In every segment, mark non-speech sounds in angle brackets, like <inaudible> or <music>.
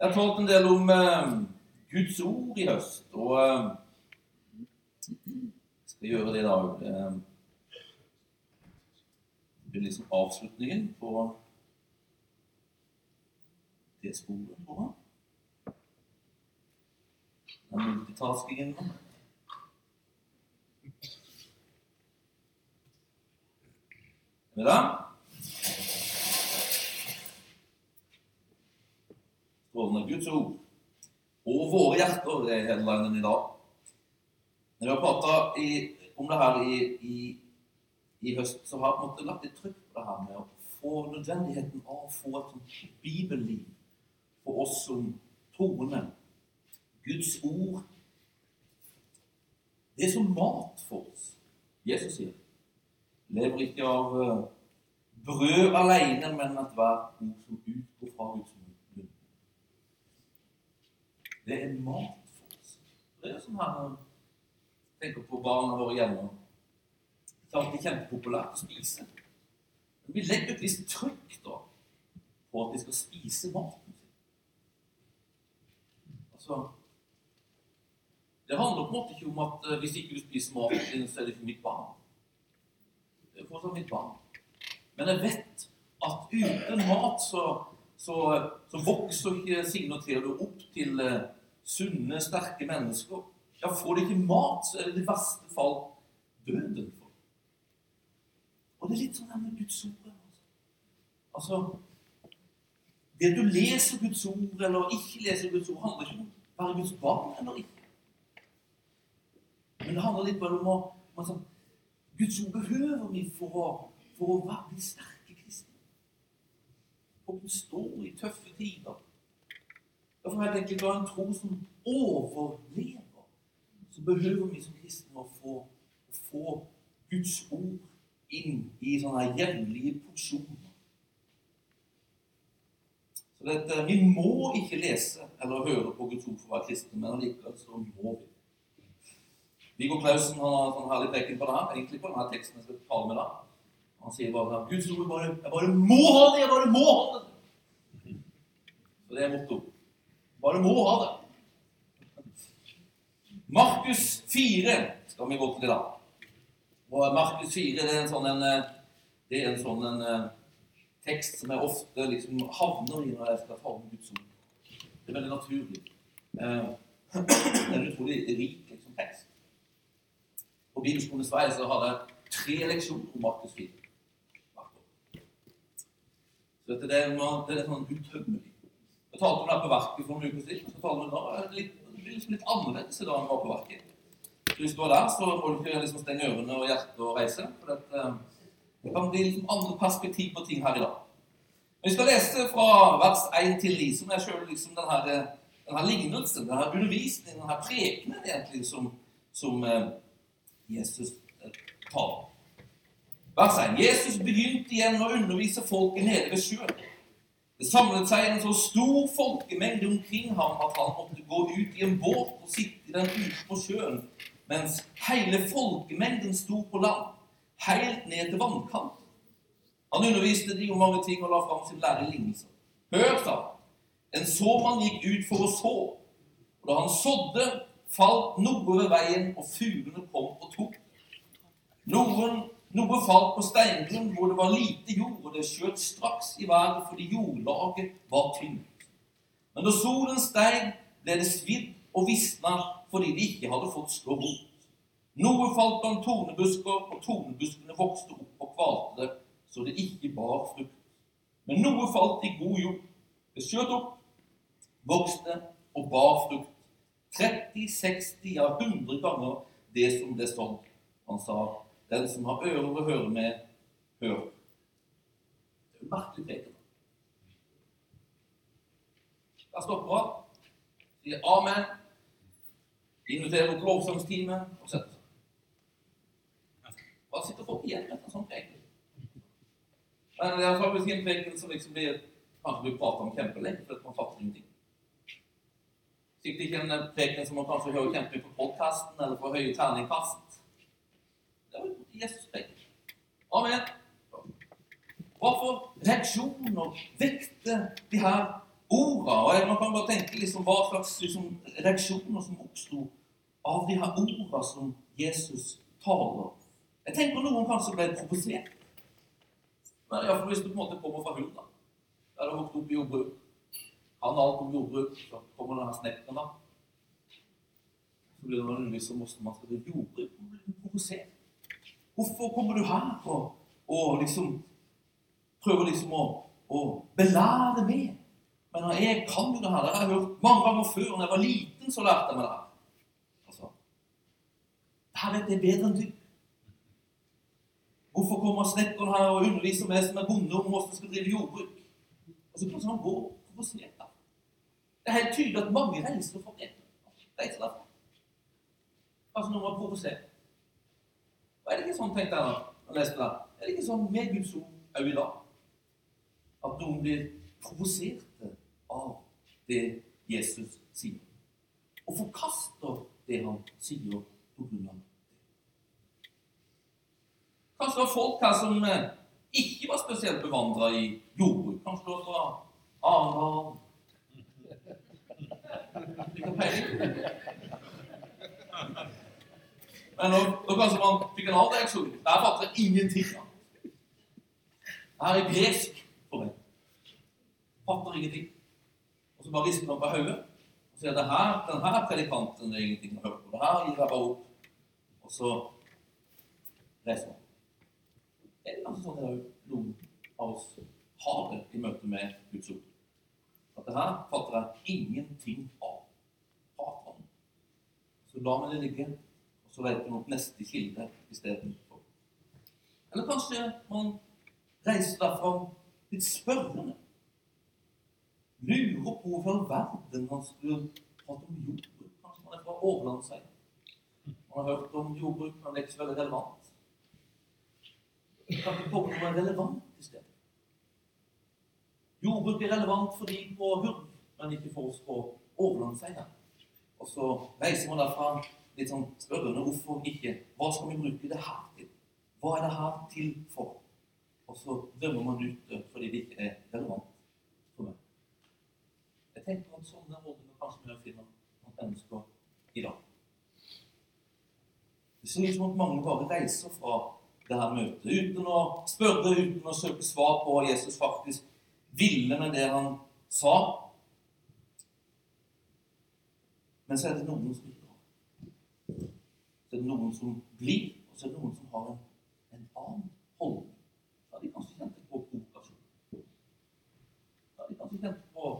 Jeg har talt en del om eh, Guds ord i høst, og eh, skal gjøre det i dag. Eh, det blir liksom avslutningen på det sporet, tror jeg. Den multitaskingen. Er vi Strålende. Guds ord og våre hjerter, er headlinen i dag. Når vi har prata om det her i, i, i, høst, så har jeg på en måte lagt litt trykk på det her med å få nødvendigheten av å få et sånt bibelliv for oss som troende. Guds ord Det er som mat for oss. Jesus sier lever ikke av eh, brød alene, men at hvert ord som utgår fra Guds munn. Det er mat for oss. Det er sånn han tenker på barna våre hjemme. Det er alltid kjempepopulært å spise. Men vi legger et visst trykk da på at de skal spise maten sin. Altså Det handler på en måte ikke om at eh, hvis ikke du spiser maten din, så er det ikke mitt barn. Det er fortsatt mitt barn. Men jeg vet at uten mat så, så, så vokser ikke Signe og Theodor opp til uh, sunne, sterke mennesker. Ja, Får de ikke mat, så er det i verste fall døden for dem. Og det er litt sånn her med Guds ord. Altså, Det du leser Guds ord eller ikke leser Guds ord, handler ikke om å være Guds barn eller ikke. Men det handler litt bare om å, om å sånn, Guds ord behøver vi for å, for å bli kristne. Å kunne i tøffe tider. Derfor er jeg tenkt å en tro som overlever. Så behøver vi som kristne å få, å få Guds ord inn i sånne jevnlige porsjoner. Så dette, Vi må ikke lese eller høre på Guds ord for å være kristne, men allikevel så må vi. Viggo Klausen har sånn herlig peken på det her, egentlig på denne teksten jeg skal tale med deg. Han sier bare at Guds ord bare, Jeg bare må ha det! Jeg bare må ha det! Så det er motto. Bare må ha det. Markus 4 skal vi gå til i dag. Og Markus 4 det er en sånn en, det er en sånn en, tekst som jeg ofte liksom havner i når jeg skal om Guds ord. Det er veldig naturlig. Eh, <clears throat> det er en utrolig rik liksom, tekst. På Bibelskolen i Sverige så hadde jeg tre leksjoner om Markus 4. Så det, er, det er sånn utømmelig. Jeg talte om det på verket for noen uker siden. så talte det, litt, liksom litt annerledes i dag enn det var på verket. Så hvis du var der, så må du ikke liksom stenge ørene og hjertet og reise. For det, eh, det kan bli liksom andre perspektiv på ting her i dag. Vi skal lese fra vers 1 til 9, som er sjøl liksom denne, denne lignelsen, denne undervisningen, denne prekenen egentlig, som, som eh, Jesus eh, taler. Vers 1. Jesus begynte igjen å undervise folket nede ved sjøen. Det samlet seg en så stor folkemengde omkring ham at han måtte gå ut i en båt og sitte i den ute på sjøen, mens hele folkemengden sto på land, helt ned til vannkanten. Han underviste de om mange ting og la fram sin lære i lignelser. Hør, sa han. En såmann gikk ut for å så, og da han sådde, falt noe ved veien, og fuglene kom og tok Noen, noe falt på steingrunn hvor det var lite jord, og det skjøt straks i været fordi jordlaget var tynt. Men da solen steig, ble det svidd og visna fordi de ikke hadde fått slå rot. Noe falt blant tornebusker, og tornebuskene vokste opp og kvalte det, så det ikke bar frukt. Men noe falt i god jord. Det skjøt opp, vokste og bar frukt 30, 60, ja 100 ganger det som ble sånn. Han sa, 'Den som har ører å høre med, hør'. Det er jo merkelig preken. Da stopper han, sier amen, inviterer vårt lovsangstime og setter seg. Hva sitter folk igjen med en sånn preken? Men det er faktisk en preken som liksom blir, kanskje blir prata om kjempelenge, fordi man fatter ingenting. Sikkert ikke en preken som man kanskje hører kjempe på podkasten eller på høye terningkast. Jesus preken. Amen. Hva for reaksjoner vekte de her orda. Og man kan bare tenke liksom, hva slags liksom, reaksjoner som oppsto av de her orda som Jesus taler. Jeg tenker noen kanskje ble provosert. Iallfall hvis du på en måte kommer fra Hulda, der du vokste opp i jordbruk. Han alt om jordbruk, så kommer denne snekkeren, da. Så blir det noen om hvordan man skal drive jordbruk. Man blir provosert. Hvorfor kommer du her og, og liksom prøver liksom å, å belære meg? Men jeg kan jo det her. Det har jeg hørt mange ganger før. Når jeg var liten, så lærte jeg meg det. Altså, det her vet jeg bedre enn du. Hvorfor kommer snekkeren her og underviser meg som er bonde om hvordan jeg skal drive jordbruk? Og så plutselig han går provosert der. Det er helt tydelig at mange reiser fra det. Det er ikke derfor. Altså, når man provosert. Og er det ikke sånn, tenkte jeg da jeg leste det, er det ikke sånn med Guds ord òg i dag? At noen blir provoserte av det Jesus sier. Og forkaster det han sier på grunn av Kanskje det var folk her som eh, ikke var spesielt bevandra i jordbruk. Kanskje det var fra Arendal. Ikke peiling. Men nå, nå kanskje man fikk en annen reaksjon. Der fatter jeg ingenting. Det her er gresk for meg. Fatter ingenting. Og så bare rister man på hodet og sier at denne den predikanten det er ingenting å høre på. Det her gir jeg bare opp. Og så reiser man. Det er kanskje sånn at noen av oss har det i møte med Guds ord. At det her fatter jeg ingenting av. Hater han. Så lar vi det ligge, så leter man opp neste kilde istedenfor. Eller kanskje man reiser derfra litt spørrende. Lurer på hvorfor verden man skulle prate om jordbruk. Kanskje man er fra overlandsseier. Man har hørt om jordbruk, men det er ikke så veldig relevant. Kan ikke komme noe relevant i stedet. Jordbruk er relevant for de på Hurv, men ikke for oss på overlandsseier. Og så reiser man derfra litt sånn spørrende hvorfor ikke. Hva skal vi bruke det her til? Hva er det her til for? Og så dømmer man ut fordi det ikke er relevant for meg. Jeg tenker at sånne holdninger kanskje vi finner blant mennesker i dag. Det ser ut som at mange bare reiser fra det her møtet uten å spørre, uten å søke svar på hva Jesus faktisk ville med det han sa. Men så er det noen som. Så er det noen som blir, og så er det noen som har en, en annen holdning. Da de kanskje kjente på provokasjon. Da de kanskje kjente på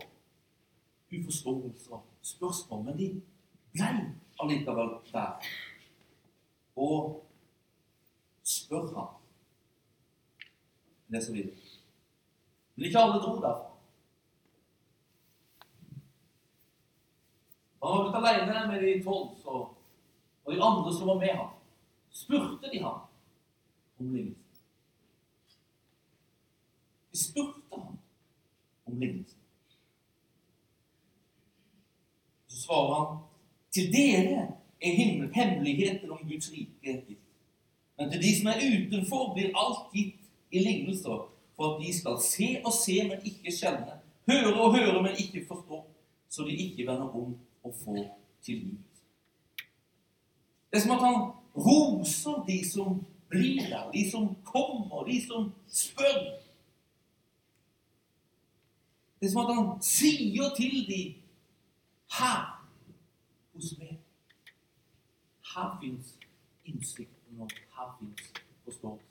uforståelse og spørsmål. Men de ble allikevel der. Og spør ham. Det så videre. Men ikke alle dro derfra. Han var blitt alene med de tolv og de andre som var med ham. Spurte de ham om lignelsen. De spurte ham om lignelsen. Så svarer han til dere er hemmeligheten om Guds rike gitt. Men til de som er utenfor, blir alt gitt i lignelser, for at de skal se og se, men ikke skjelne, høre og høre, men ikke forstå, så de ikke vender om og får tilgivelse. Det er som at han roser de som blir der, de som kommer, de som spør. Det er som at han sier til dem her hos meg Her fins innsikten og her fins forståelse.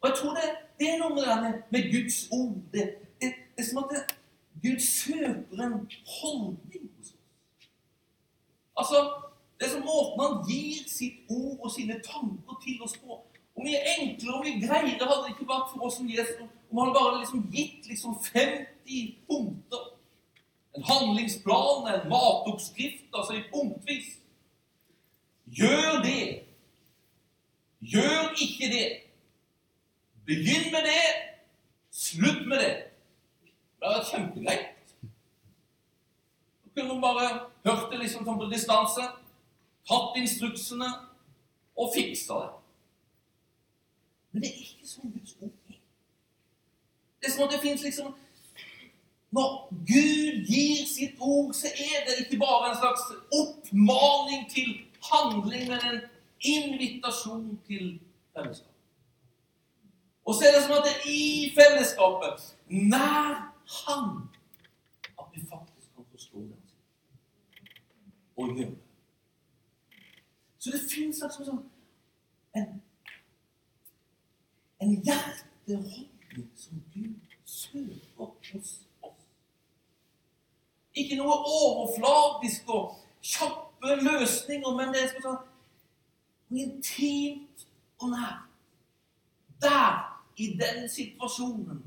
Og jeg tror det, det er noe med, med Guds ord det, det, det, er som at det, Gud søker en holdning hos oss. Altså, Det er som måten han gir sitt ord og sine tanker til oss på. Hvor mye enklere og mye greiere hadde det ikke vært for oss som Jesus om han bare liksom gitt liksom 50 punkter. En handlingsplan, en matoppskrift, altså i punktvis. Gjør det, Gjør ikke det. Begynn med det. Slutt med det. Det hadde vært kjempegreit. Så kunne man bare hørt det liksom sånn på distanse, tatt instruksene og fiksa det. Men det er ikke sånn Guds ord er. Det er som at det fins liksom Når Gud gir sitt ord, så er det ikke bare en slags oppmaning til handling, men en invitasjon til fellesskap. Og så er det som at det er i fellesskapet, nær Han, at vi faktisk kan forstå det og gjøre det. Så det fins altså sånn en, en hjerteholdning som Gud søker hos oss. Ikke noe overflatisk og kjappe løsninger, men det er sånn intimt og nært. Der, i den situasjonen,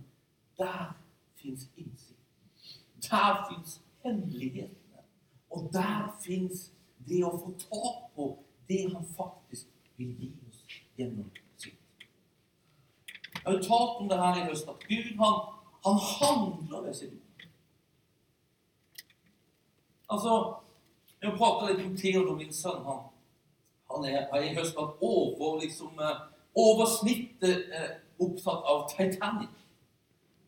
der fins innsikt. Der fins hemmelighetene. Og der fins det å få tak på det han faktisk vil gi oss gjennom sitt. Jeg har jo talt om det her i høst, at Gud han, han handler ved sitt ord. Altså, Jeg har prata litt om Theodor, min sønn. Han, han er, har i høst vært over, liksom, eh, over eh, opptatt av Titanic.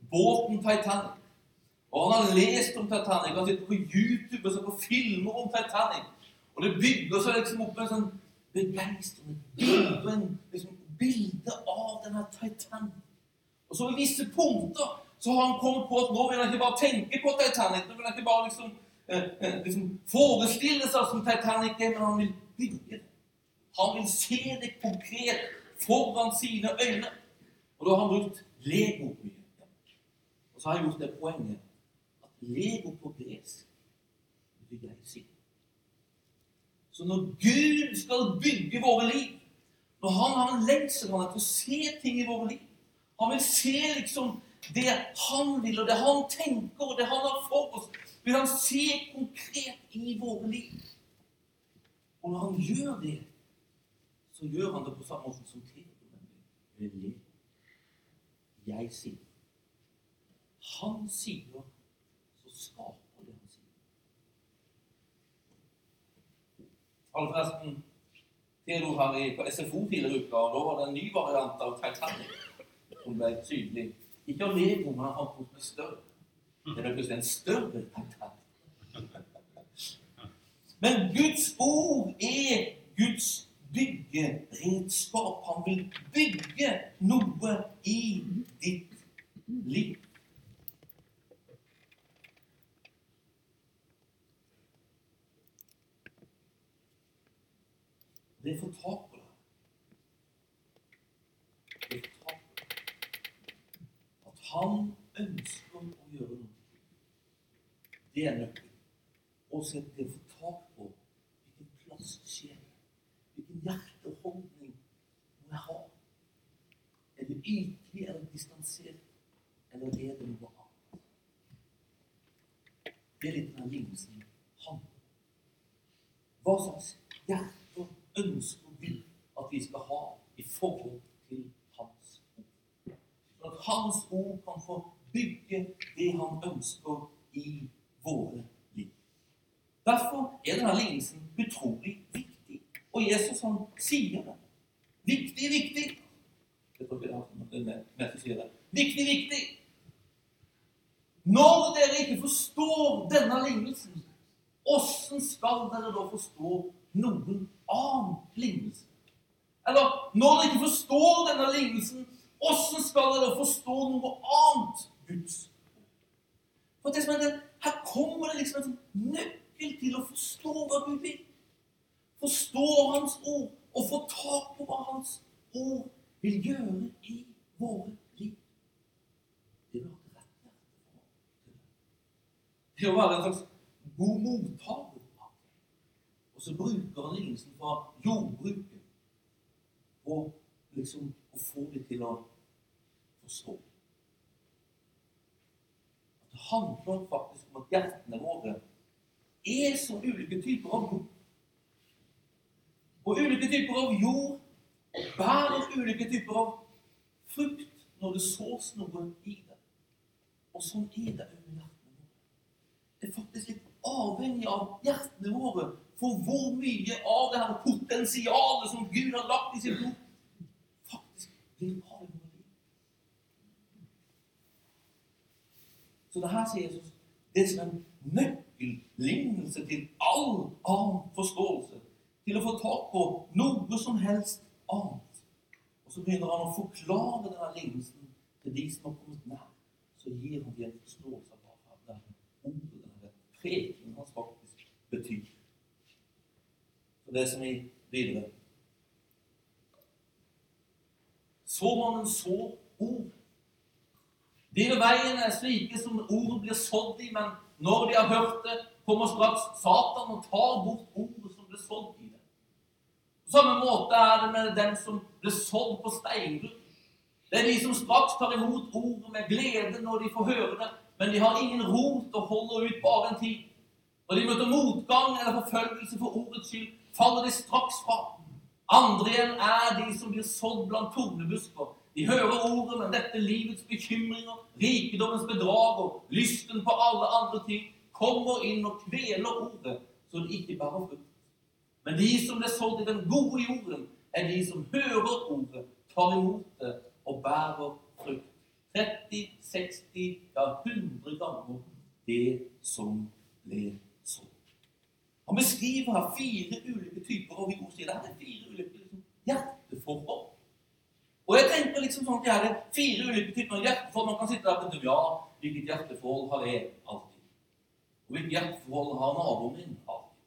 Båten Titanic. Og han har lest om Titanic. Han sitter på YouTube og ser på filmer om Titanic. Og det bygger seg liksom opp en sånn begeistring, bilde, liksom, bilde av denne Titanic. Og så i visse punkter så har han kommet på at nå vil han ikke bare tenke på Titanic. Nå vil han ikke bare liksom, eh, eh, liksom forestille seg som Titanic men han vil bygge det. Han vil se det konkret foran sine øyne. Og da har han brukt Lego mye. Og så har jeg gjort det poenget at Lego på gresk betyr jeg sier. Så når Gud skal bygge våre liv, når han har en lengsel etter å se ting i våre liv Han vil se liksom det han vil, og det han tenker, og det han har for oss, vil han se konkret i våre liv. Og når han gjør det, så gjør han det på samme måte som Theodor. Jeg sier. Han sier, så skaper det han sier. Hadde forresten Theodor her i, på SFO tidligere uker, og da var det en ny variant av Titanic som ble tydelig. Ikke av Lego, men fant noe større. Det ble plutselig en større Titanic. Men Guds ord er Guds byggeredskap. Han vil bygge noe i ditt liv. Det får tak på det. Det får tak på det. At han ønsker å gjøre noe. Det er nøkkelen. Og så det får tak på hvilken plass skjer Hvilken hjerteholdning må jeg ha? Er det ytelig eller distansert, eller er det noe annet? Det er litt den lignelsen han Hva slags hjerte ønsker Gud at vi skal ha i forhold til Hans ord. For at Hans ord kan få bygge det han ønsker i våre liv. Derfor er denne lignelsen utrolig viktig. Og Jesus han sier det. Viktig, viktig. Jeg tror ikke det er med sier det. Viktig, viktig. Når dere ikke forstår denne lignelsen, åssen skal dere da forstå noen annen lignelse. Eller når dere ikke forstår denne lignelsen, åssen skal dere forstå noe annet Guds For det som er det, Her kommer det liksom en sånn nøkkel til å forstå hva Gud vil. Forstå Hans ord og få tak på hva Hans ord vil gjøre i våre liv. Det vil ha rett Det å være en slags god mottaker og så bruker han lignelsen fra jordbruket på liksom å få det til å forstå. At det handler faktisk om at hjertene våre er som ulike typer av jord. Og ulike typer av jord bærer ulike typer av frukt når det sås noe i det. Og sånn er det under hjertene våre. Det er faktisk litt avhengig av hjertene våre for hvor mye av det her potensialet som Gud har lagt i sitt blod, faktisk blir ha i våre liv. Så det her sier Jesus det som en nøkkellignelse til all annen forståelse. Til å få tak på noe som helst annet. Og så begynner han å forklare denne lignelsen til de som har kommet nær. Så gir han dem en forståelse av hva det ordet, denne prekenen hans faktisk betyr. Så det som vi videre med. så ord. De veiene veien er slike som ord blir sådd i, men når de har hørt det, kommer straks Satan og tar bort ordet som ble sådd i det. På samme måte er det med dem som ble sådd på steingrunn. Det er de som straks tar imot ordet med glede når de får høre det, men de har ingen rot og holder ut bare en tid. Når de møter motgang eller forfølgelse for ordets skyld, faller de straks fra. Andre igjen er de som blir sådd blant tornebusker. De hører ordet, men dette livets bekymringer, rikdommens bedrag og lysten på alle andre ting kommer inn og kveler ordet, så det ikke bærer frukt. Men de som blir sådd i den gode jorden, er de som hører ordet, tar imot det og bærer frukt. 30, 60, ja 100 ganger det som ble. Han beskriver her fire ulike typer sier det er fire ulike liksom, hjerteforhold. Og jeg tenker liksom sånn at det er fire ulike typer hjerteforhold. Man kan sitte der og tenke ja, hvilket hjerteforhold har jeg alltid? Og hvilket hjerteforhold har naboen min alltid?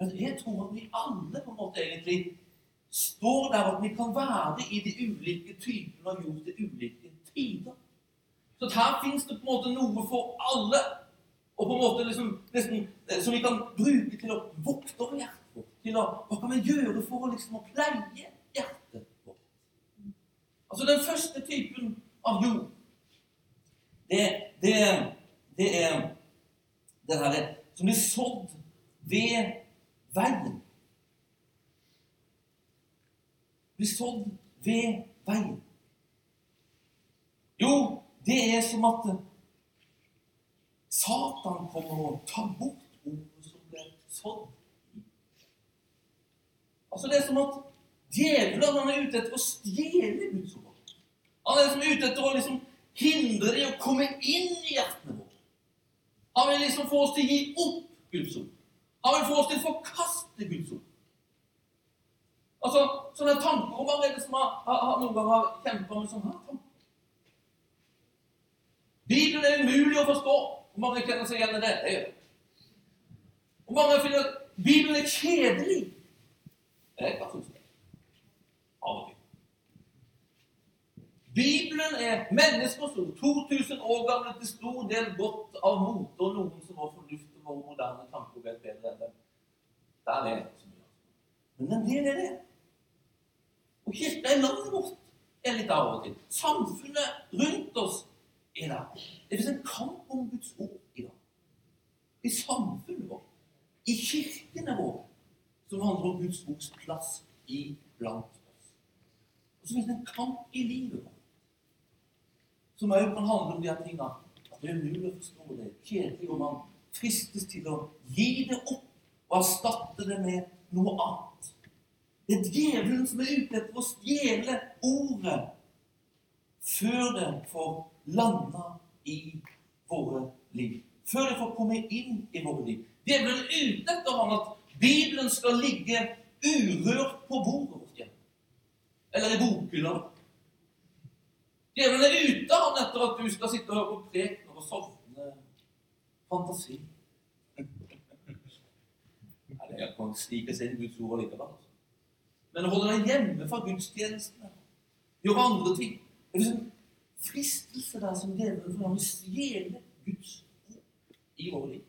Men jeg tror at vi alle på en måte egentlig står der at vi kan være i de ulike typene av jord til ulike tider. Så her fins det på en måte noe for alle. Og på en måte liksom, nesten, Som vi kan bruke til å vokte over hjertet vårt. Hva kan vi gjøre for å liksom å pleie hjertet vårt? Altså Den første typen av jord, det, det, det er det herre som blir sådd ved veien. Blir sådd ved veien. Jo, det er som at Satan kommer og tar bort ordet som ble sådd. Altså Det er som at djevelen han er ute etter å stjele Guds ord. Han er liksom ute etter å liksom hindre det å komme inn i hjertene våre. Han vil liksom få oss til å gi opp Guds ord. Han vil få oss til å forkaste Guds ord. Altså, Sånne tanker om hva er det har, har, noen gang har kjempa med sånne tanker? Bibelen er umulig å forstå. Hvor mange kjenner seg igjen i det? Det gjør Hvor mange finner at Bibelen er kjedelig? Jeg kan synes det. Av og til. Bibelen er menneskers ord. 2000 år gamle til stor del godt av mote, og noen som har fornuft og moderne tanker vet bedre enn dem. Der er det så mye. Men en del er det. Og kirka er langt borte. er litt av og til. Samfunnet rundt oss er der. Det fins en kamp om Guds ord i dag. I samfunnet vårt, i kirkene våre, som handler om Guds ords plass iblant oss. Og så fins det en kamp i livet vårt som òg kan handle om de her tingene. At det er umulig å forstå det. Kjedelig, og man fristes til å gi det opp og erstatte det med noe annet. Det er djevelen som er ute etter å stjele ordet før det får landa i våre liv. Før det får komme inn i våre liv. Djevelen er ute etter han at Bibelen skal ligge urørt på bordet vårt hjemme. Eller i bokhylla. Djevelen er ute han etter at du skal sitte og høre på prekener og sovne fantasi. Det kan snike seg inn i Guds ord likevel. Altså. Men å holde deg hjemme fra gudstjenestene, gjøre andre ting en fristelse der som djevelen får å stjele Guds ord i vår liv.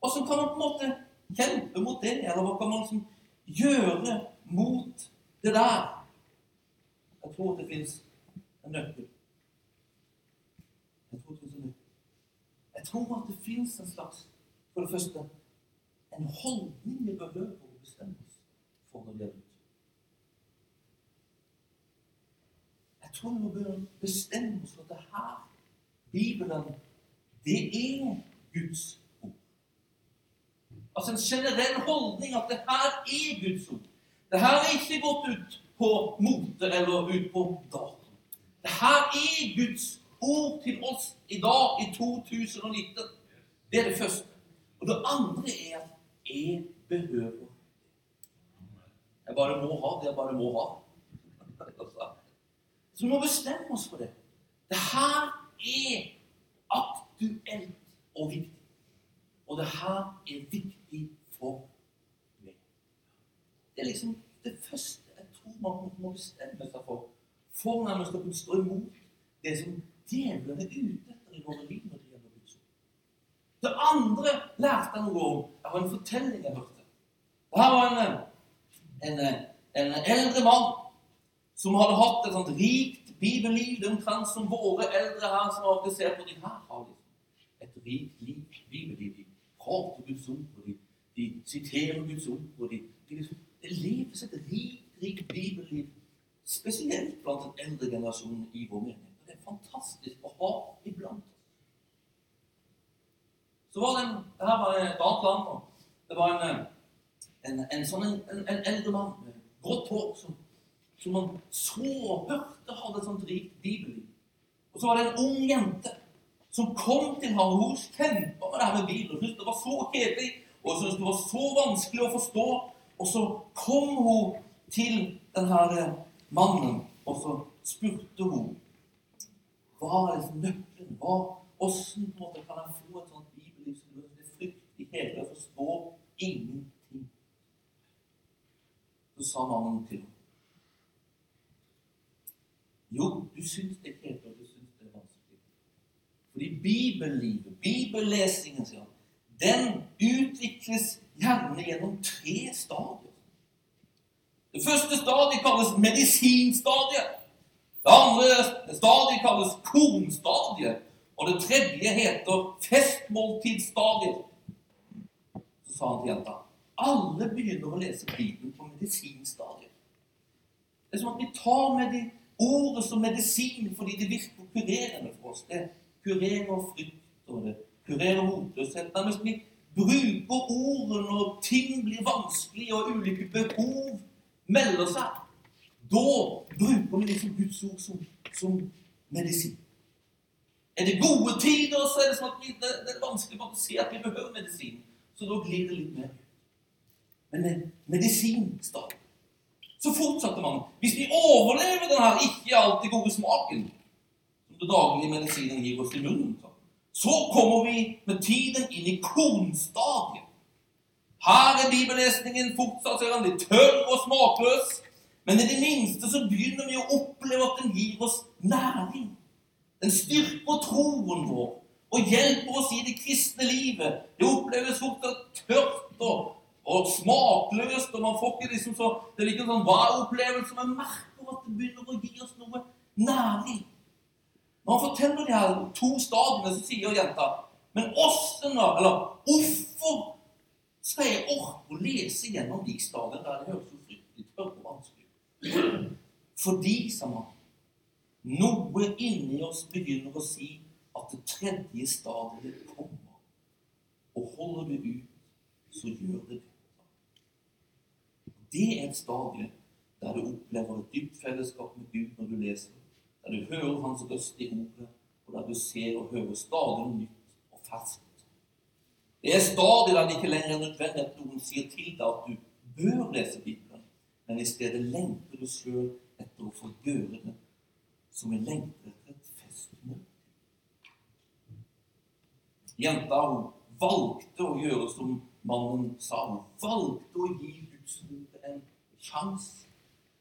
Og så kan man på en måte kjempe mot det, eller hva kan man liksom gjøre mot det der? Jeg tror det fins en nøkkel. Jeg tror, det en jeg tror at det fins en slags For det første en holdning vi behøver å bestemme oss for når det Gud. Jeg tror vi må bestemme oss for at det her, Bibelen, det er Guds ord. Altså en generell holdning at det her er Guds ord. Det her er ikke gått ut på mote eller ut på dato. Det her er Guds ord til oss i dag, i 2019. Det er det første. Og det andre er at jeg behøver Jeg bare må ha det jeg bare må ha. <laughs> Så vi må bestemme oss for det. Det her er aktuelt og viktig. Og det her er viktig for meg. Det er liksom det første jeg tror man må bestemme seg for for når man skal kunne stå imot det som djevelen er ute etter i våre liv. når det gjelder Guds. Det andre lærte jeg noe om. Jeg har en fortelling jeg hørte. Og her var en, en, en eldre mann som hadde hatt et sånt rikt bibelliv. Det er omtrent som våre eldre her som har ser på de her har liksom et rikt liv, bibelliv. De prater Guds ord, og de, de siterer Guds ord. og de, de liksom, Det leves et rikt, rikt bibelliv, spesielt blant den eldre generasjonen i vår menighet. Det er fantastisk å ha iblant oss. Så var det en, det her var et annet land. Det var en, en, en sånn en, en, eldre mann med grått hår som, som han så og hørte hadde et sånt rikt bibelliv. Og så var det en ung jente som kom til ham. og Hun kjempa med det her med Bibelen. Hun syntes det var så kjedelig og syntes det var så vanskelig å forstå. Og så kom hun til denne mannen, og så spurte hun hva er liksom nøkkelen? Hva, Åssen kan jeg få et sånt bibelliv som det er frykt i hele Jeg forstår ingenting. Så sa mannen til henne Jo, du syns det er kjedelig, og du syns det er vanskelig. Fordi bibellivet, bibellesingen, sier han, den utvikles gjerne gjennom tre stadier. Det første stadiet kalles medisinstadiet. Det andre stadiet kalles kornstadiet. Og det tredje heter festmåltidsstadiet. Så sa han til jenta alle begynner å lese Bibelen på medisinstadiet. Det er som at vi tar med de ordet som medisin fordi det virker kurerende for oss. Det kurerer frykt, og det kurerer motløshet. Nærmest vi bruker ordet når ting blir vanskelig og ulike behov melder seg. Da bruker vi liksom Guds ord som, som medisin. Er det gode tider, så er det sånn at vi, det, det, er vanskelig å si at vi behøver medisin. Så da glir det litt mer. Men medisin er medisinstadiet. Så fortsatte man. Hvis vi overlever denne ikke alltid gode smaken som det daglige medisinen gir oss i munnen, så kommer vi med tiden inn i kornstadiet. Her er bibellesningen fortsatt ser han, litt tørr og smakløs. Men i det minste så begynner vi å oppleve at den gir oss næring. Den styrker troen vår og hjelper oss i det kristne livet. Det oppleves fortsatt tørt og og smakløst, og man får ikke liksom så Det er ikke en sånn hva-opplevelse. men merker at det begynner å gi oss noe næring. Når han forteller de her to stadiene, så sier jenta Men åssen da? Eller hvorfor skal jeg orke å lese gjennom de stadiene der det høres så fryktelig tørt og vanskelig Fordi, sa man, noe inni oss begynner å si at det tredje stadiet kommer. Og holder du ut, så gjør det det. Det er et stadie der du opplever et dypt fellesskap med Gud når du leser, der du hører Hans røst i ordet, og der du ser og hører stadig noe nytt og ferskt. Det er stadig der det ikke lenger er nødvendig at noen sier til deg at du bør lese Bibelen, men i stedet lengter du sjøl etter å få gjøre det som en lengter etter et festmål. Jenta hun valgte å gjøre som mannen sa. Hun valgte å gi Guds ord en sjanse.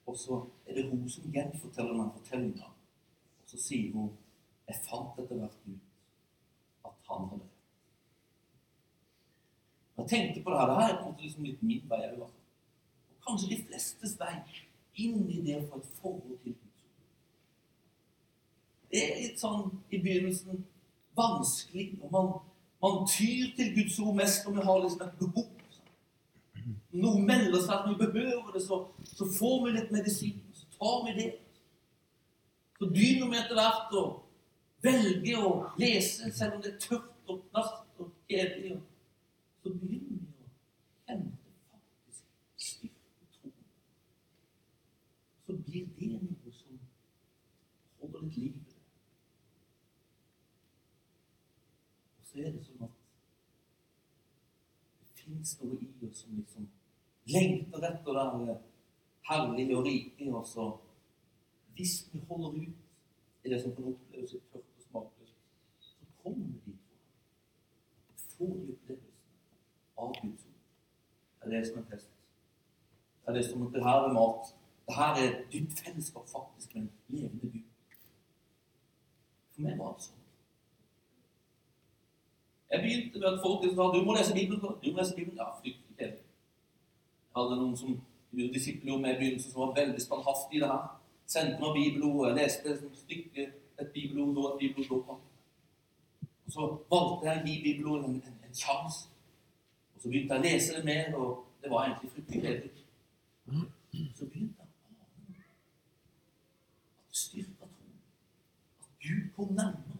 Og så er det hun som gjenforteller den fortellinga. Og så sier hun Jeg fant etter hvert ut at han hadde rett. Jeg tenkte på det her. Det her er på en måte liksom litt min vei òg. Og kanskje de flestes vei inn i det å få et forhold til Guds ord. Det er litt sånn i begynnelsen vanskelig. og man, man tyr til Guds ord mest når vi har liksom et behov noe melder seg at vi behøver det, så, så får vi litt medisin. Så tar vi det. Så begynner vi etter hvert å velge å lese, selv om det er tørt og natt og kjedelig. Så begynner vi å det faktisk styrke troen. Så blir det noe som holder litt liv i det. så er det sånn at det fins noe i oss som liksom lengter etter det her herlige og rike Og så hvis vi holder ut i det som kan oppleves tørt og smakløst, så kommer vi dit. Får de opplevelsen av Guds ord. Det er det som er fest. Det er det som det her er mat. Det her er dypt fellesskap faktisk med en levende Gud. For meg var det sånn. Jeg begynte med at folk sa du må lese Bibelen. Du må lese Bibelen. Ja. Jeg hadde noen som disipler med i begynnelsen som var veldig standhaftig i det her. Sendte meg bibelord. Jeg leste et stykke, et bibelord da, et bibelord da. Og så valgte jeg å gi bibelord en, en, en sjanse. Og så begynte jeg å lese det mer, og det var egentlig fryktelig kjedelig. Så begynte jeg å ane at det styrka troen. At Gud kom nærmere.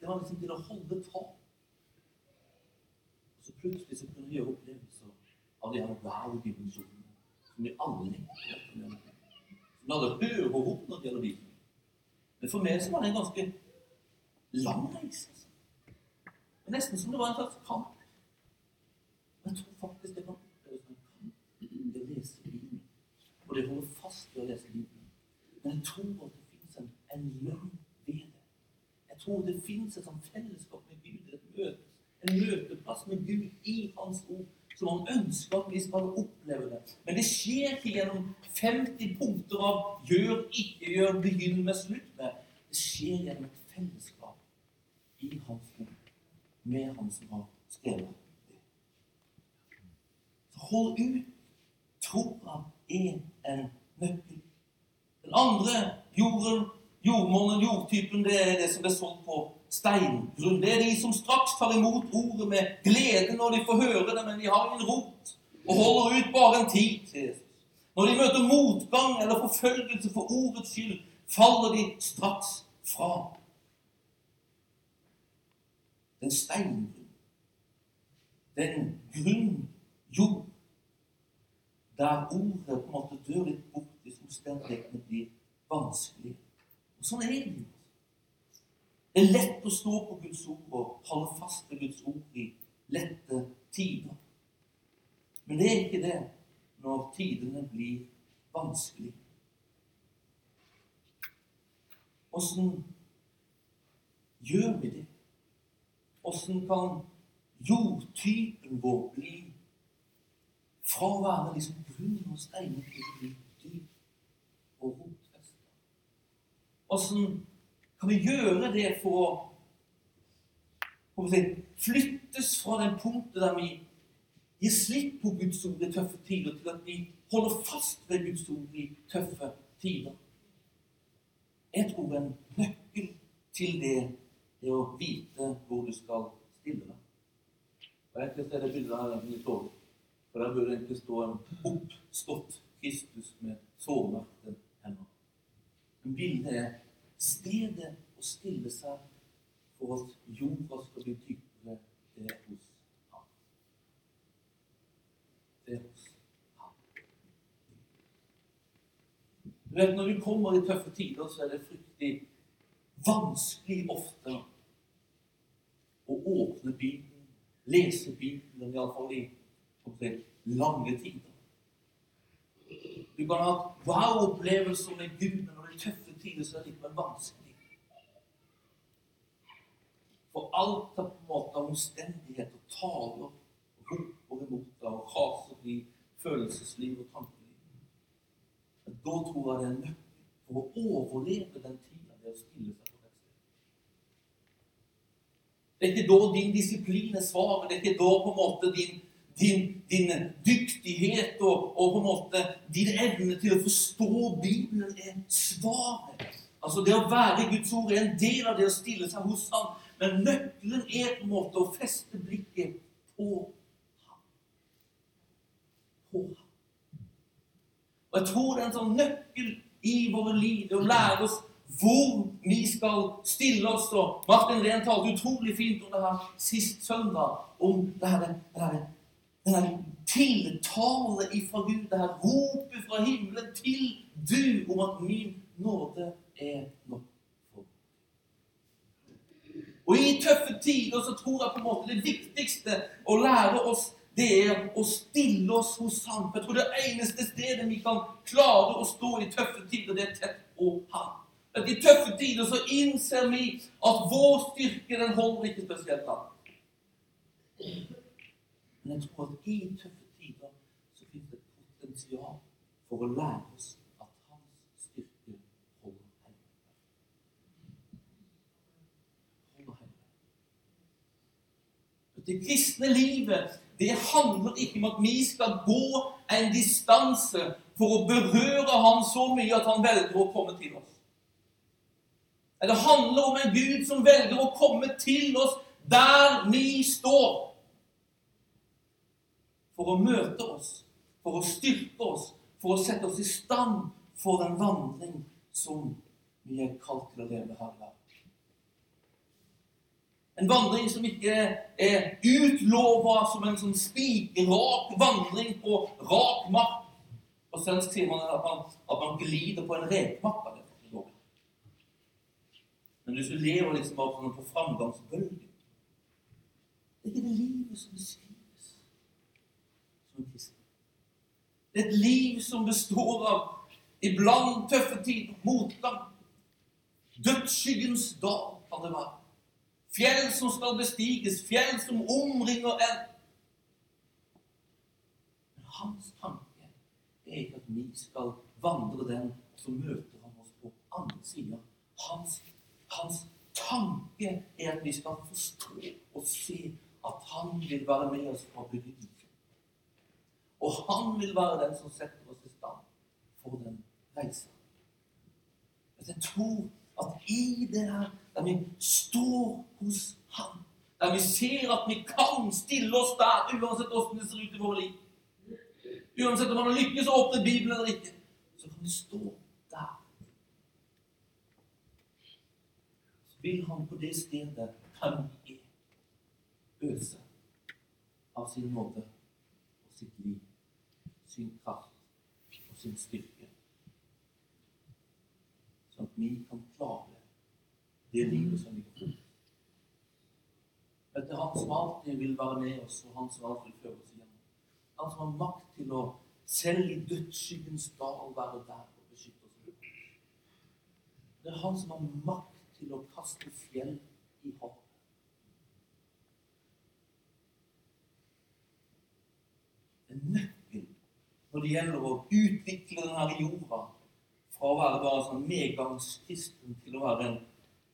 Det meg liksom til å holde tak. Og så plutselig så kunne jeg gjøre opplevelser av de her wow-dimensjonene som vi alle lengter. Som vi alle hører opp når det gjelder Bibelen. Men for meg så var det en ganske lang reise. Altså. Det nesten som det var en slags kamp. Men jeg tror faktisk det kan oppleves som en kamp det å lese Bibelen. Og det holder fast ved å lese Bibelen. Men jeg tror at det fins en, en lønn tror det fins et sånt fellesskap med Gud, et møte, en møteplass med Gud i Hans ord, som han ønsker at vi skal oppleve det. Men det skjer ikke gjennom 50 punkter av 'gjør, ikke gjør, begynn med, slutt med'. Det skjer gjennom et fellesskap i Hans ord, med Han som har skrevet det. Så hold ut. Troa er en nøkkel. Den andre jorden Jordmånen, jordtypen, det er det som er solgt på steingrunn. Det er de som straks tar imot ordet med glede når de får høre det, men de har ingen rot og holder ut bare en tid til. Når de møter motgang eller forfølgelse for ordets skyld, faller de straks fra. Den steingrunn, den grunn jord, der ordet på en måte dør litt bort hvis omstendighetene blir vanskelige. Og sånn er det. Det er lett å stå på Guds ord og holde fast ved Guds ord i lette tider. Men det er ikke det når tidene blir vanskelig. Åssen gjør vi det? Åssen kan jordtypen vår bli fra å være liksom grunn og steiner til å bli dyp og rot? Åssen kan vi gjøre det for å si, flyttes fra den punktet der vi gir slipp på Guds ord i tøffe tider, til at vi holder fast ved Guds ord i tøffe tider? Jeg tror en nøkkel til det er å vite hvor du skal stille deg. Og Jeg kan se det bildet her i over, for der burde egentlig stå en oppstått Kristus med sårmerkte hender. Men bildet er stedet å stille seg for at jorda skal bli dypere, det er hos ham. Det er hos ham. Du vet, Når vi kommer i tøffe tider, så er det fryktelig vanskelig ofte å åpne Bibelen, lese Bibelen, iallfall i lange tider. Du kan ha wow-opplevelser med Gud, når det er tøffe så er det likevel vanskelig. For alt er på en måte omstendigheter taler og roper imot deg og raser i følelsesliv og tankeliv. Men da tror jeg det er en nøkkel for å overleve den tida det å stille seg på det stedet. Det er ikke da din disiplin er svaret. Det er ikke da på en måte din din, din dyktighet og, og, på en måte din evne til å forstå Bibelen er svaret. Altså Det å være Guds ord er en del av det å stille seg hos ham. Men nøkkelen er på en måte å feste blikket på ham. På ham. Og jeg tror det er en sånn nøkkel i våre liv å lære oss hvor vi skal stille oss. Og Martin Rehn talte utrolig fint om det her sist søndag. Om det her, det her denne tiltale ifra Gud, det her ropet fra himmelen til du om at min nåde er nok Og i tøffe tider så tror jeg på en måte det viktigste å lære oss, det er å stille oss hos. For jeg tror det eneste stedet vi kan klare å stå i tøffe tider, det er tett på ham. At I tøffe tider så innser vi at vår styrke den holder ikke spesielt langt. Men jeg tror at i tøffe tider så finnes det potensial for å lære oss at hans styrke holder hjemme. Holder hjemme. Det kristne livet det handler ikke om at vi skal gå en distanse for å berøre ham så mye at Han velger å komme til oss. Det handler om en Gud som velger å komme til oss der vi står. For å møte oss, for å styrke oss, for å sette oss i stand for den vandring som vi er kalt til å leve her i dag. En vandring som ikke er utlova som en sånn spikrak vandring på rak mark. På svensk sier man at man, at man glider på en rekmakke. Men hvis du lever liksom bare på framgangsbølgen Det er ikke det livet som beskrives som en kristen. Det er et liv som består av iblant tøffe tider, motgang. Dødsskyggens dag kan det være. Fjell som skal bestiges, fjell som omringer en. Men hans tanke er ikke at vi skal vandre den, og så møter han oss på andre sida. Hans hans tanke er at vi skal forstå og se at han vil være med oss fra begynnelsen. Og han vil være den som setter oss i stand for den reisa. Jeg tror at i det her, der vi står hos han, der vi ser at vi kan stille oss der uansett åssen det ser ut i vårt liv Uansett om man har lykkes å åpne Bibelen eller ikke, så kan vi stå der. Så vil han på det stedet kan er, øse av sin nåde og sitt liv, sin kraft og sin styrke. Sånn at vi kan klare det livet som vi går for. Dette er Han som alltid vil være med oss, og Han som alltid vil føre oss igjennom. Han som har makt til å selv i dødsskyggens dal være der og beskytte oss. Det er Han som har makt til å kaste fjell i havet. Nøkkel når det gjelder å utvikle denne jorda fra å være bare sånn medgangskristen til å være en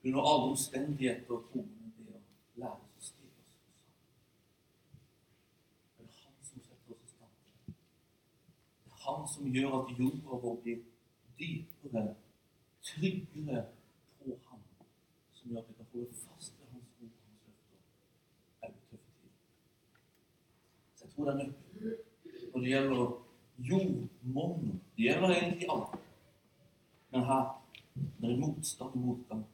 under alle omstendigheter troende det å lære oss å stille oss Det er Han som setter oss i stand. Det. Er Han som gjør at jorda vår blir dypere, tryggere på ham, som gjør at vi kan holde fast ved Hans ord og Hans løfter jeg tror det er nøkkelen. Når det gjelder jordmonn. Det gjelder egentlig alt. Men her, når det er motstand og motgang,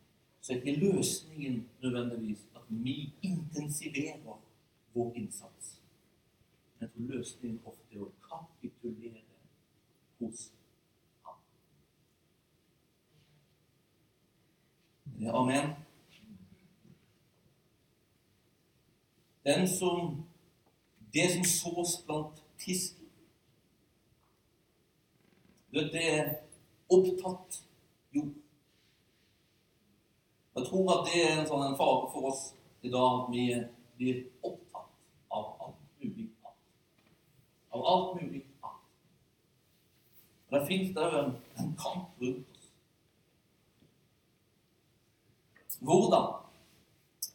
så er ikke løsningen nødvendigvis at vi intensiverer vår innsats. Men jeg tror løsningen ofte er å kapitulere hos ham. Amen. Den som Det som sås blant tisken Det er opptatt jord. Jeg tror at det er en sånn en fare for oss i dag at vi blir opptatt av alt mulig annet. Av alt mulig annet. Men det fins òg en, kamp rundt oss. Hvordan?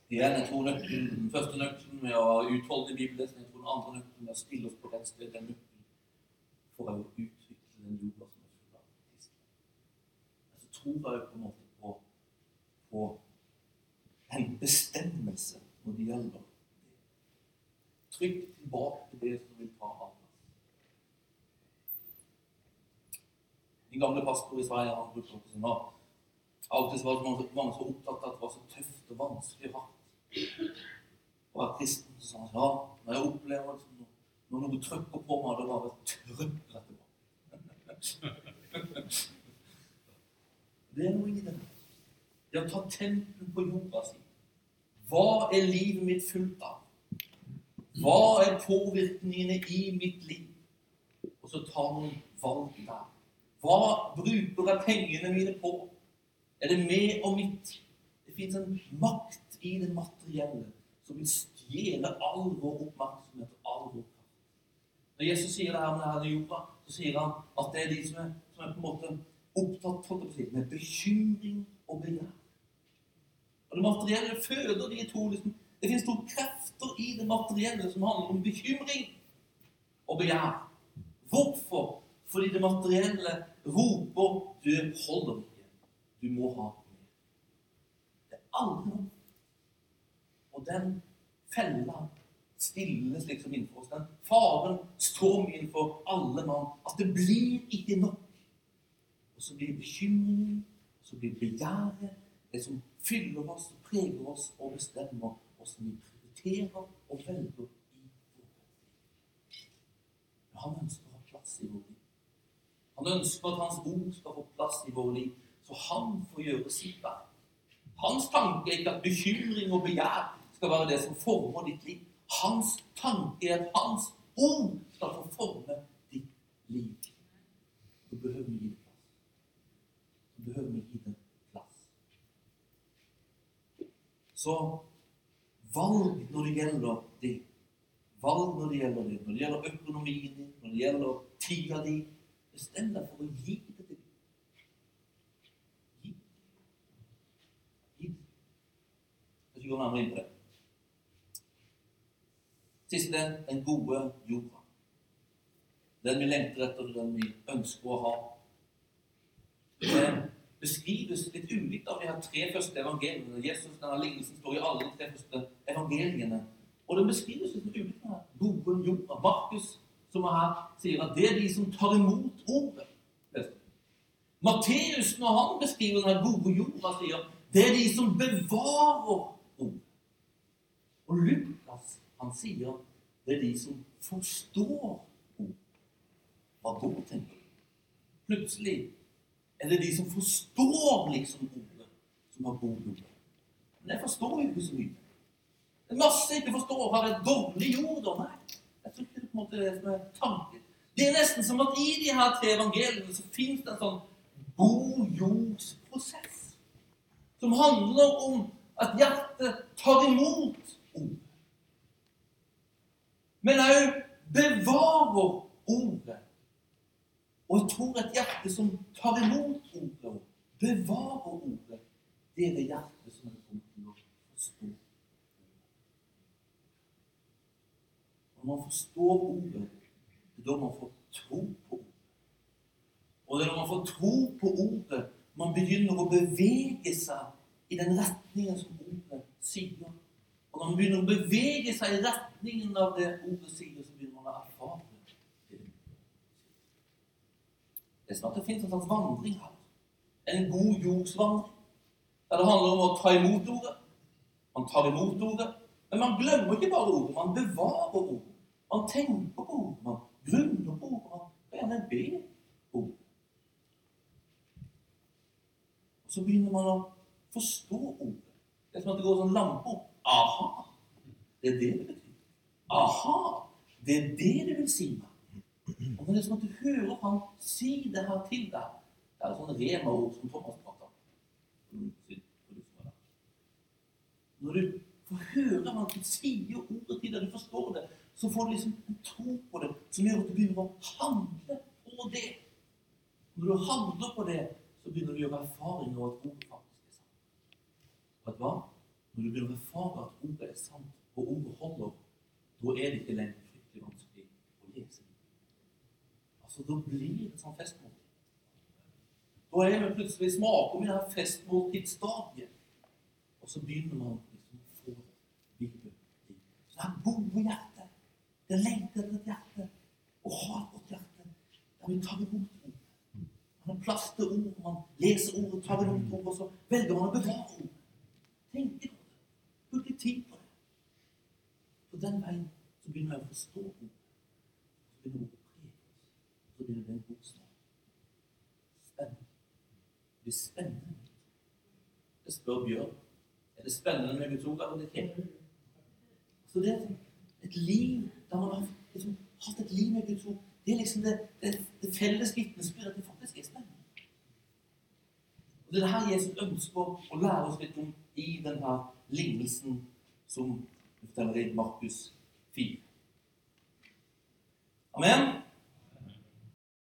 Igjen, jeg tror nøkkelen, Den første nøkkelen med å utholde Bibelen, jeg tror den andre nøkkelen med å stille oss på rett sted, den nøkkelen for å utvikle den jorda som er full av kristne. Så tror jeg på en måte på, på en bestemmelse når det gjelder det. Trykk tilbake til det som vil ta av oss. Min gamle pastor i Sverige han brukte å si Alltid var det mange så opptatt av at det var så tøft og vanskelig og hardt å kristen. Sa han ja, når jeg opplever når noe trykker på meg, da bare trykker jeg tilbake. <laughs> Det er noe i det. Det å ta tempen på jorda si. Hva er livet mitt fullt av? Hva er påvirkningene i mitt liv? Og så tar man valg der. Hva bruker jeg pengene mine på? Er det med og mitt? Det fins en makt i det materielle som vil stjele all vår oppmerksomhet og all vår kraft. Når Jesus sier det her med denne jorda, så sier han at det er de som er, som er på en måte opptatt si, med bekymring og begjær. Og det materielle føder de to liksom, Det finnes to krefter i det materielle som handler om bekymring og begjær. Hvorfor? Fordi det materielle roper 'Du holder ikke. Du må ha mer'. Det er aldri nok. Og den fella stilles liksom innenfor oss. Den faren står innenfor alle mann. At det blir ikke nok. Og så blir bekymringen, så blir begjæret, det som fyller oss, preger oss og bestemmer hvordan vi prioriterer og velger i vårt liv. Han ønsker å ha plass i vårt liv. Han ønsker at hans ord skal få plass i vårt liv, så han får gjøre sitt verk. Hans tanke er ikke at bekymring og begjær skal være det som former ditt liv. Hans tanke er at hans ord skal få forme ditt liv. Du behøver vi gi det plass. Da behøver vi gi den plass. Så valg når det gjelder det. Valg når det gjelder det. Når det gjelder økonomien din, når det gjelder tida di. Bestem deg for å gi det til Gud. Gi. Gi. Jeg skal gå nærmere inn på det. Siste den gode jorda. Den vi lengter etter, den vi ønsker å ha. Beskrives litt ulikt av de her tre første evangeliene. Jesus, denne lignelsen står i alle de tre første evangeliene. Og den beskrives litt ulikt. med Gode jorda. Markus, som er her, sier at det er de som tar imot ordet. Matteus, når han beskriver denne gode jorda, sier det er de som bevarer ordet. Og Lukas han sier det er de som forstår ordet. Hva da, tenker du? Plutselig er det de som forstår liksom ordet, som har god jord. Men jeg forstår jo ikke så mye. Det er masse jeg ikke forstår. Har jeg dårlig jord? Nei. Jeg tror ikke det på en måte det som er tanken. Det er nesten som at i de her tre evangeliene så fins det en sånn god jordsprosess. Som handler om at hjertet tar imot ord men òg bevarer ordet. Og jeg tror et hjerte som tar imot ordet, bevarer ordet, det er det hjertet som er kommet til å forstå. Når man forstår ordet, det er da man får tro på ordet. Og det er når man får tro på ordet, man begynner å bevege seg i den retningen som ordet sier. Og når man begynner å bevege seg i retningen av det ordet sier, så begynner man å erfare det. Det er sånn at det finnes en slags vandring her. En god jordsvandring. Der det handler om å ta imot ordet. Man tar imot ordet. Men man glemmer ikke bare ordet. Man bevarer ordet. Man tenker på ordet. Man grunner på ordet. Man kan gjerne be ordet. Og så begynner man å forstå ordet. Det er som at det går sånn lampe opp. Aha. Det er det det betyr. Aha. Det er det det vil si meg. Og det er som at du hører han si det her til deg Det er sånne rema-ord som Thomas prater om. Når du får høre han sier ordet til deg, du forstår det, så får du liksom en tro på det som gjør at du begynner å handle på det. Når du handler på det, så begynner du å gjøre erfaringer av at ordet faktisk er sant. Vet du hva? Når du begynner å erfare at ordet er sant, og ordet holder, da er det ikke lenger fryktelig vanskelig å lese. Altså, Da blir det sånn festmåltid. Da er man plutselig smaker vi det festmåltidsdagen. Og så begynner man liksom å få Bibelen inn. Så det er gode hjertet. Det lengter etter et hjerte. Å ha et godt hjerte der vi tar imot ord. Man har plass til ord, man leser ordet, tar imot ord. og så velger man å bevare ord. Tenker på det. Bruker tid på det. På den veien så begynner jeg å forstå ord. Så oss. Det en bokstav. Spennende. Det blir spennende. Jeg spør Bjørn. Er det spennende med Guds ord, eller det ikke? Så det er et liv der man har liksom, hatt et liv med Guds ord, det er liksom det, det, det felles vitnesbyrdet det faktisk er spennende. Og Det er det her Jesus ønsker å lære oss litt om i denne lignelsen som forteller i Markus 4. Amen.